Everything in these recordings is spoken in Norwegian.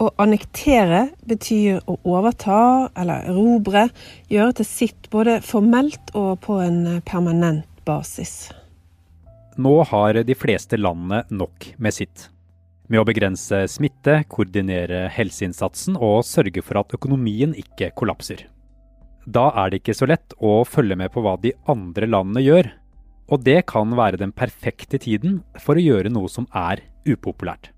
Å annektere betyr å overta eller erobre, gjøre til sitt både formelt og på en permanent basis. Nå har de fleste landene nok med sitt. Med å begrense smitte, koordinere helseinnsatsen og sørge for at økonomien ikke kollapser. Da er det ikke så lett å følge med på hva de andre landene gjør. Og det kan være den perfekte tiden for å gjøre noe som er upopulært.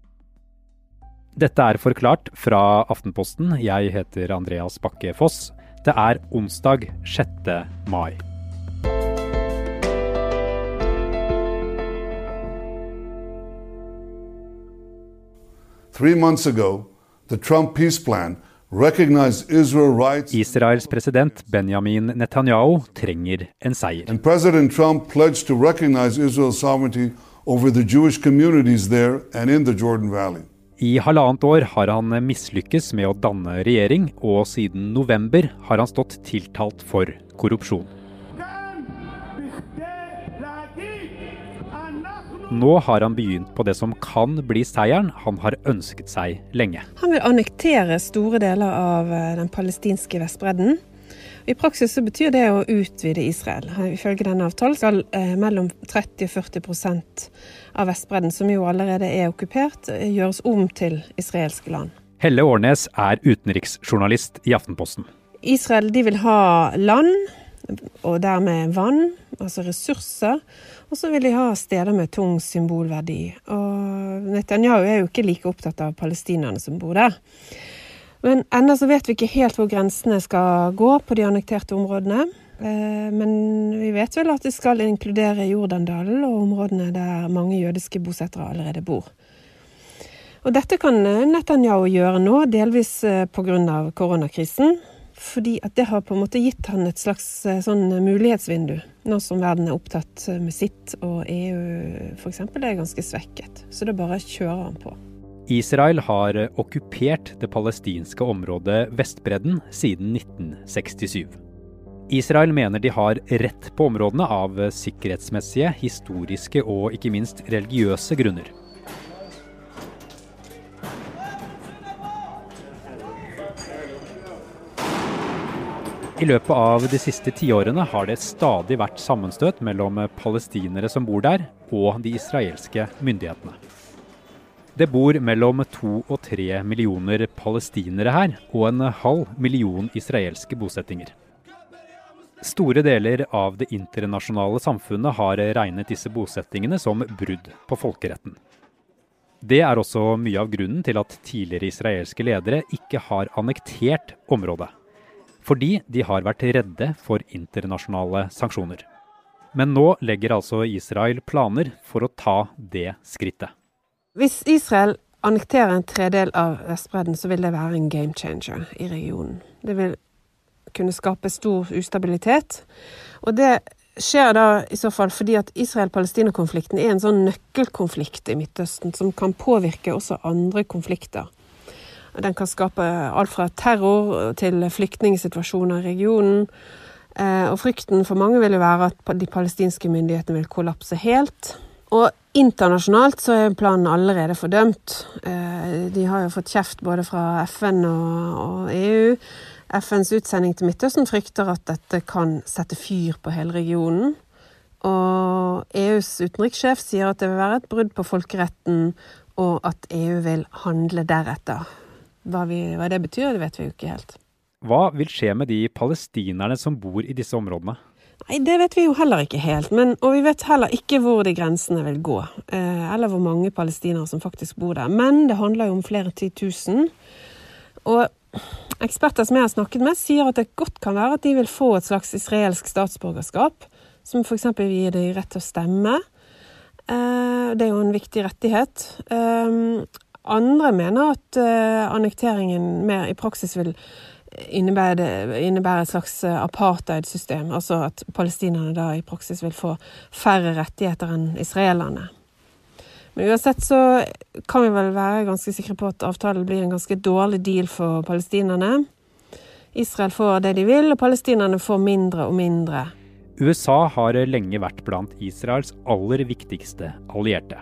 Dette er forklart fra Aftenposten. Jeg heter Andreas Bakke Foss. Det er onsdag 6. mai. Three months ago, the Trump peace plan Israels president Benjamin Netanyahu trenger en seier. And President Trump pledged to recognize Israel's sovereignty over the Jewish communities there and in the Jordan Valley. I halvannet år har han mislykkes med å danne regjering, og siden november har han stått tiltalt for korrupsjon. Nå har han begynt på det som kan bli seieren han har ønsket seg lenge. Han vil annektere store deler av eh, den palestinske Vestbredden. I praksis så betyr det å utvide Israel. Ifølge denne avtalen skal eh, mellom 30 og 40% av Vestbredden, som jo allerede er okkupert, eh, gjøres om til israelske land. Helle Årnes er utenriksjournalist i Aftenposten. Israel de vil ha land, og dermed vann, altså ressurser. Og så vil de ha steder med tung symbolverdi. Og Netanyahu er jo ikke like opptatt av palestinerne som bor der. Men ennå så vet vi ikke helt hvor grensene skal gå på de annekterte områdene. Eh, men vi vet vel at det skal inkludere Jordandalen og områdene der mange jødiske bosettere allerede bor. Og dette kan Netanyahu gjøre nå, delvis eh, pga. koronakrisen. Fordi at det har på en måte gitt han et slags eh, sånn mulighetsvindu, nå som verden er opptatt eh, med sitt og EU f.eks. er ganske svekket. Så det bare kjører han på. Israel har okkupert det palestinske området Vestbredden siden 1967. Israel mener de har rett på områdene av sikkerhetsmessige, historiske og ikke minst religiøse grunner. I løpet av de siste tiårene har det stadig vært sammenstøt mellom palestinere som bor der, og de israelske myndighetene. Det bor mellom to og tre millioner palestinere her, og en halv million israelske bosettinger. Store deler av det internasjonale samfunnet har regnet disse bosettingene som brudd på folkeretten. Det er også mye av grunnen til at tidligere israelske ledere ikke har annektert området fordi de har vært redde for internasjonale sanksjoner. Men nå legger altså Israel planer for å ta det skrittet. Hvis Israel annekterer en tredel av Vestbredden, så vil det være en game changer i regionen. Det vil kunne skape stor ustabilitet. Og det skjer da i så fall fordi at Israel-Palestina-konflikten er en sånn nøkkelkonflikt i Midtøsten som kan påvirke også andre konflikter. Den kan skape alt fra terror til flyktningsituasjoner i regionen. Eh, og frykten for mange vil jo være at de palestinske myndighetene vil kollapse helt. Og internasjonalt så er planen allerede fordømt. Eh, de har jo fått kjeft både fra FN og EU. FNs utsending til Midtøsten frykter at dette kan sette fyr på hele regionen. Og EUs utenrikssjef sier at det vil være et brudd på folkeretten, og at EU vil handle deretter. Hva, vi, hva, det betyr, det vet vi jo ikke helt. Hva vil skje med de palestinerne som bor i disse områdene? Nei, Det vet vi jo heller ikke helt. Men, og vi vet heller ikke hvor de grensene vil gå. Eh, eller hvor mange palestinere som faktisk bor der. Men det handler jo om flere titusen. Og eksperter som jeg har snakket med, sier at det godt kan være at de vil få et slags israelsk statsborgerskap. Som f.eks. gir gi dem rett til å stemme. Eh, det er jo en viktig rettighet. Eh, andre mener at annekteringen mer i praksis vil innebære, innebærer et slags eh, apartheid-system. Altså at palestinerne da i praksis vil få færre rettigheter enn israelerne. Men uansett så kan vi vel være ganske sikre på at avtalen blir en ganske dårlig deal for palestinerne. Israel får det de vil, og palestinerne får mindre og mindre. USA har lenge vært blant Israels aller viktigste allierte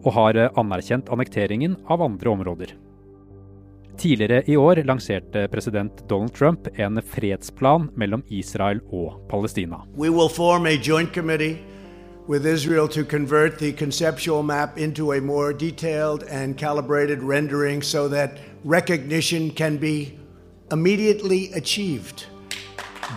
og har anerkjent annekteringen av andre områder. Tidligere i år lanserte president Donald Trump en fredsplan mellom Israel og Palestina. We will form a joint committee with Israel to convert the conceptual map into a more detailed and calibrated rendering so that recognition can be immediately achieved.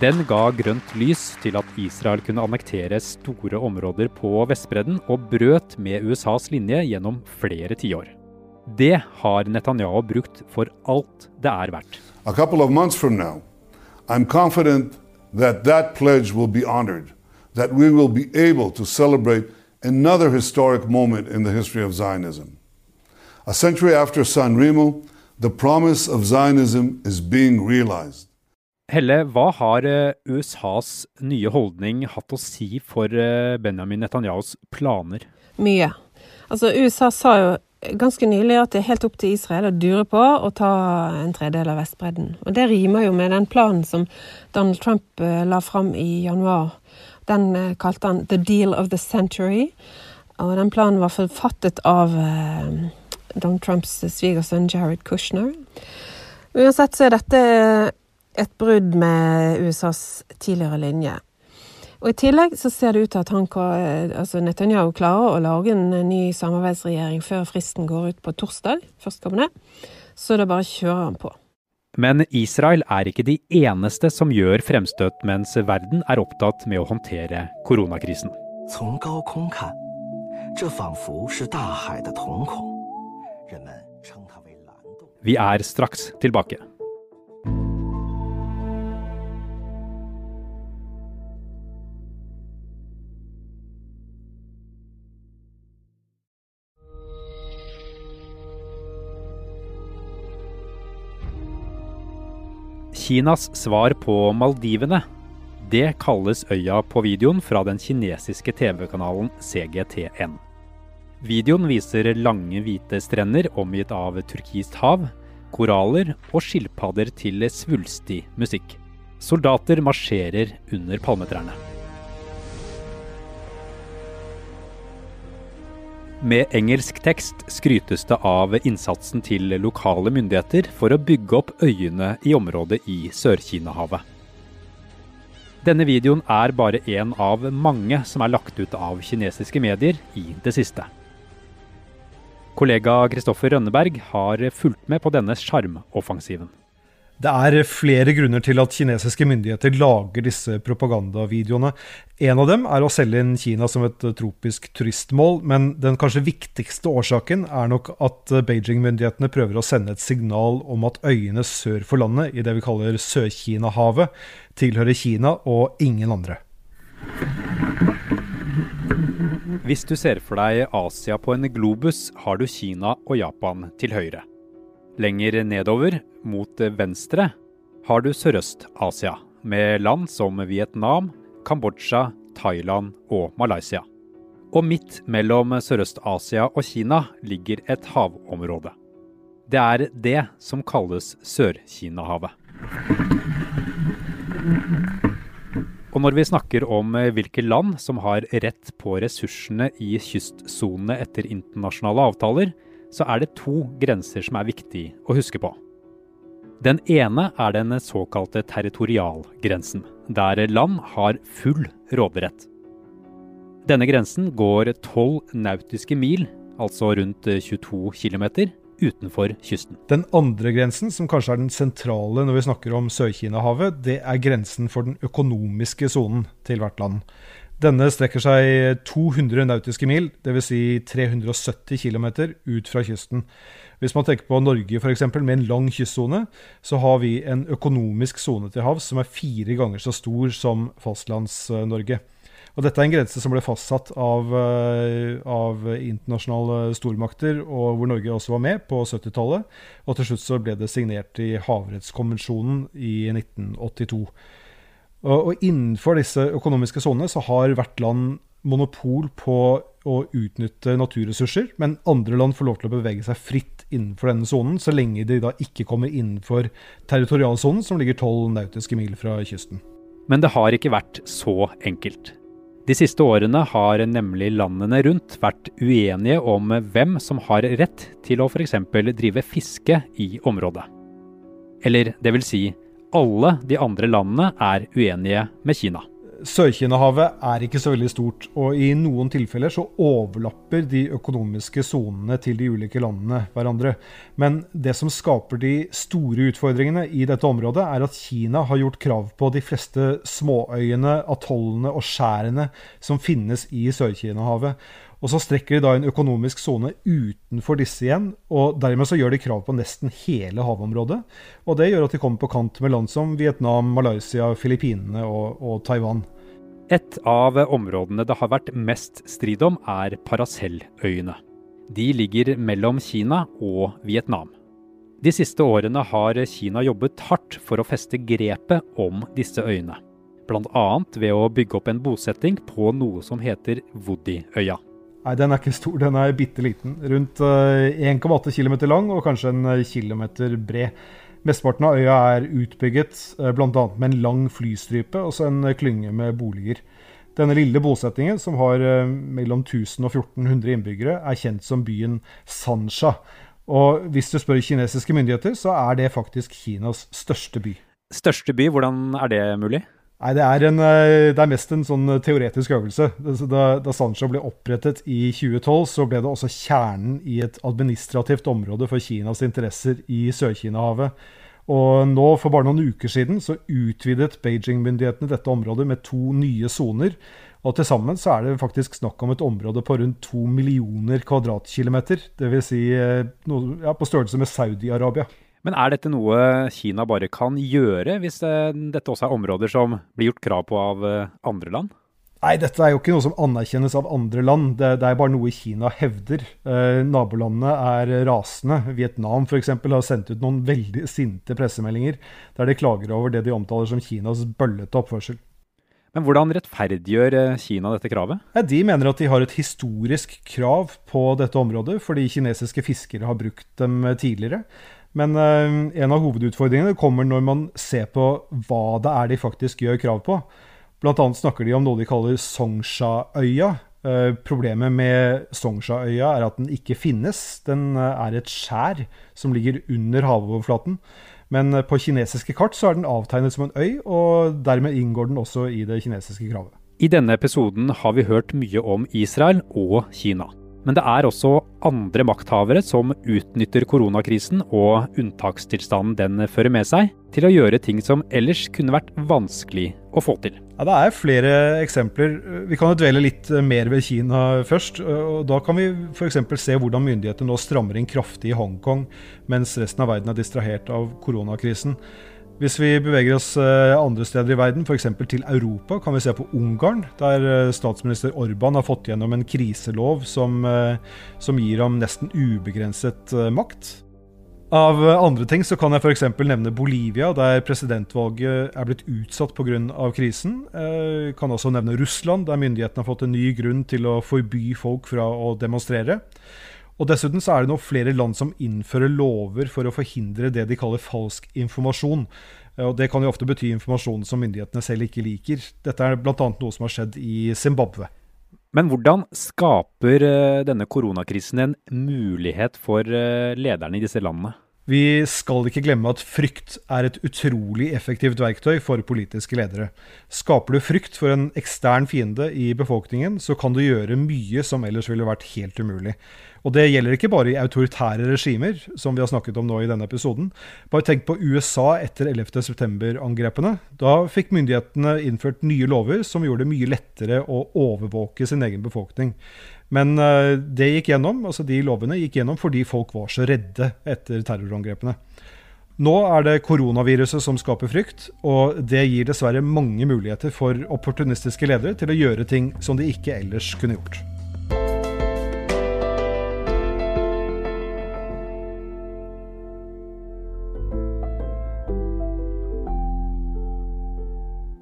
Den ga grønt lys til at Israel kunne annektere store områder på Vestbredden, og brøt med USAs linje gjennom flere tiår. Det har Netanyahu brukt for alt det er verdt. A couple of months from now, I'm confident that that pledge will be honored, that we will be able to celebrate another historic moment in the history of Zionism. A century after San Remo, the promise of Zionism is being realized. Helle, hva har eh, USAs nye holdning hatt å si for eh, Benjamin Netanyahus planer? Mye. Altså, USA sa jo ganske nylig at det er helt opp til Israel å dure på å ta en tredel av Vestbredden. Og det rimer jo med den planen som Donald Trump eh, la fram i januar. Den eh, kalte han 'The Deal of the Century'. Og den planen var forfattet av eh, Donald Trumps svigersønn Jared Kushner. Uansett så er dette et brudd med USAs tidligere linje. Og I tillegg så ser det ut til at han, altså Netanyahu klarer å lage en ny samarbeidsregjering før fristen går ut på torsdag førstkommende. Så da bare kjører han på. Men Israel er ikke de eneste som gjør fremstøt mens verden er opptatt med å håndtere koronakrisen. Vi er straks tilbake. Kinas svar på Maldivene. Det kalles øya på videoen fra den kinesiske TV-kanalen CGTN. Videoen viser lange, hvite strender omgitt av turkist hav, koraller og skilpadder til svulstig musikk. Soldater marsjerer under palmetrærne. Med engelsk tekst skrytes det av innsatsen til lokale myndigheter for å bygge opp øyene i området i Sør-Kina-havet. Denne videoen er bare én av mange som er lagt ut av kinesiske medier i det siste. Kollega Kristoffer Rønneberg har fulgt med på denne sjarmoffensiven. Det er flere grunner til at kinesiske myndigheter lager disse propagandavideoene. En av dem er å selge inn Kina som et tropisk turistmål, men den kanskje viktigste årsaken er nok at Beijing-myndighetene prøver å sende et signal om at øyene sør for landet, i det vi kaller Sør-Kina-havet, tilhører Kina og ingen andre. Hvis du ser for deg Asia på en globus, har du Kina og Japan til høyre. Lenger nedover, mot venstre, har du Sørøst-Asia, med land som Vietnam, Kambodsja, Thailand og Malaysia. Og midt mellom Sørøst-Asia og Kina ligger et havområde. Det er det som kalles Sør-Kina-havet. Og når vi snakker om hvilke land som har rett på ressursene i kystsonene etter internasjonale avtaler, så er det to grenser som er viktig å huske på. Den ene er den såkalte territorialgrensen, der land har full råderett. Denne grensen går 12 nautiske mil, altså rundt 22 km, utenfor kysten. Den andre grensen, som kanskje er den sentrale når vi snakker om Sør-Kina-havet, det er grensen for den økonomiske sonen til hvert land. Denne strekker seg 200 nautiske mil, dvs. Si 370 km ut fra kysten. Hvis man tenker på Norge f.eks. med en lang kystsone, så har vi en økonomisk sone til havs som er fire ganger så stor som Fastlands-Norge. Og Dette er en grense som ble fastsatt av, eh, av, internasjonale stormakter, og hvor Norge også var med på 70-tallet. Og til slutt så ble det signert i Havrettskonvensjonen i 1982. Og, innenfor disse økonomiske sonene så har hvert land monopol på å utnytte naturressurser, men andre land får lov til å bevege seg fritt innenfor denne sonen, så lenge de da ikke kommer innenfor territorialsonen, som ligger 12 nautiske mil fra kysten. Men det har ikke vært så enkelt. De siste årene har nemlig landene rundt vært uenige om hvem som har rett til å f.eks. drive fiske i området. Eller det vil si, alle de andre landene er uenige med Kina. Sør-Kina-havet er ikke så veldig stort, og i noen tilfeller så overlapper de økonomiske sonene til de ulike landene hverandre. Men det som skaper de store utfordringene i dette området, er at Kina har gjort krav på de fleste småøyene, atollene og skjærene som finnes i Sør-Kina-havet. Og så strekker de da en økonomisk sone utenfor disse igjen, og dermed så gjør de krav på nesten hele havområdet. Og det gjør at de kommer på kant med land som Vietnam, Malaysia, Filippinene og, og Taiwan. Et av områdene det har vært mest strid om, er Paracelløyene. De ligger mellom Kina og Vietnam. De siste årene har Kina jobbet hardt for å feste grepet om disse øyene. Bl.a. ved å bygge opp en bosetting på noe som heter Wudi-øya. Nei, den er ikke stor, den er bitte liten. Rundt 1,8 eh, km lang og kanskje en eh, kilometer bred. Mesteparten av øya er utbygget, eh, bl.a. med en lang flystripe og så en klynge med boliger. Denne lille bosettingen, som har mellom 1000 og 1400 innbyggere, er kjent som byen Sansha. Og hvis du spør kinesiske myndigheter, så er det faktisk Kinas største by. Største by, hvordan er det mulig? Nei, det er, en, eh, det er, mest en sånn eh, teoretisk øvelse. Da, da Sancho ble opprettet i 2012, så ble det også kjernen i et administrativt område for Kinas interesser i Sør-Kina-havet. Og nå, for bare noen uker siden, så utvidet Beijing-myndighetene dette området med to nye soner. Og til sammen så er det faktisk snakk om et område på rundt to millioner kvadratkilometer. Dvs. Si, eh, ja, på størrelse med Saudi-Arabia. Men er dette noe Kina bare kan gjøre, hvis eh, dette også er områder som blir gjort krav på av eh, andre land? Nei, dette er jo ikke noe som anerkjennes av andre land. Det, det er bare noe Kina hevder. Eh, nabolandene er rasende. Vietnam f.eks. har sendt ut noen veldig sinte pressemeldinger der de klager over det de omtaler som Kinas bøllete oppførsel. Men hvordan rettferdiggjør eh, Kina dette kravet? Ja, de mener at de har et historisk krav på dette området, fordi kinesiske fiskere har brukt dem tidligere. Men uh, en av hovedutfordringene kommer når man ser på hva det er de faktisk gjør krav på. Blant annet snakker de om noe de kaller Songsha-øya. Uh, problemet med Songsha-øya er at den ikke finnes. Den uh, er et skjær som ligger under havoverflaten. Men på kinesiske kart så er den avtegnet som en øy, og dermed inngår den også i det kinesiske kravet. I denne episoden har vi hørt mye om Israel og Kina. Men det er også andre makthavere som utnytter koronakrisen og unntakstilstanden den fører med seg, til å gjøre ting som ellers kunne vært vanskelig å få til. Ja, Det er flere eksempler. Vi kan jo dvele litt mer ved Kina først. og Da kan vi f.eks. se hvordan myndighetene nå strammer inn kraftig i Hongkong, mens resten av verden er distrahert av koronakrisen. Hvis vi beveger oss eh, andre steder i verden, f.eks. til Europa, kan vi se på Ungarn, der eh, statsminister Orban har fått gjennom en kriselov som, eh, som gir ham nesten ubegrenset makt. Av andre ting så kan jeg f.eks. nevne Bolivia, der presidentvalget er blitt utsatt pga. krisen. Jeg kan også nevne Russland, der myndighetene har fått en ny grunn til å forby folk fra å demonstrere. Og Dessuten så er det nå flere land som innfører lover for å forhindre det de kaller falsk informasjon. Og Det kan jo ofte bety informasjon som myndighetene selv ikke liker. Dette er bl.a. noe som har skjedd i Zimbabwe. Men hvordan skaper eh, denne koronakrisen en mulighet for eh, lederne i disse landene? Vi skal ikke glemme at frykt er et utrolig effektivt verktøy for politiske ledere. Skaper du frykt for en ekstern fiende i befolkningen, så kan du gjøre mye som ellers ville vært helt umulig. Og det gjelder ikke bare i autoritære regimer, som vi har snakket om nå i denne episoden. Bare tenk på USA etter 11.9-angrepene. Da fikk myndighetene innført nye lover som gjorde det mye lettere å overvåke sin egen befolkning. Men uh, det gikk gjennom, altså de lovene gikk gjennom fordi folk var så redde etter terrorangrepene. Nå er det koronaviruset som skaper frykt, og det gir dessverre mange muligheter for opportunistiske ledere til å gjøre ting som de ikke ellers kunne gjort.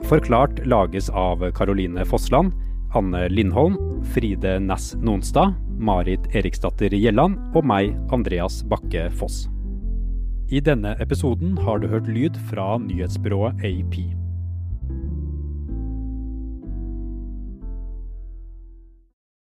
Forklart lages av Caroline Fossland, Anne Lindholm, Fride Næss Nonstad, Marit Eriksdatter Gjelland og meg, Andreas Bakke Foss. I denne episoden har du hørt lyd fra nyhetsbyrået AP.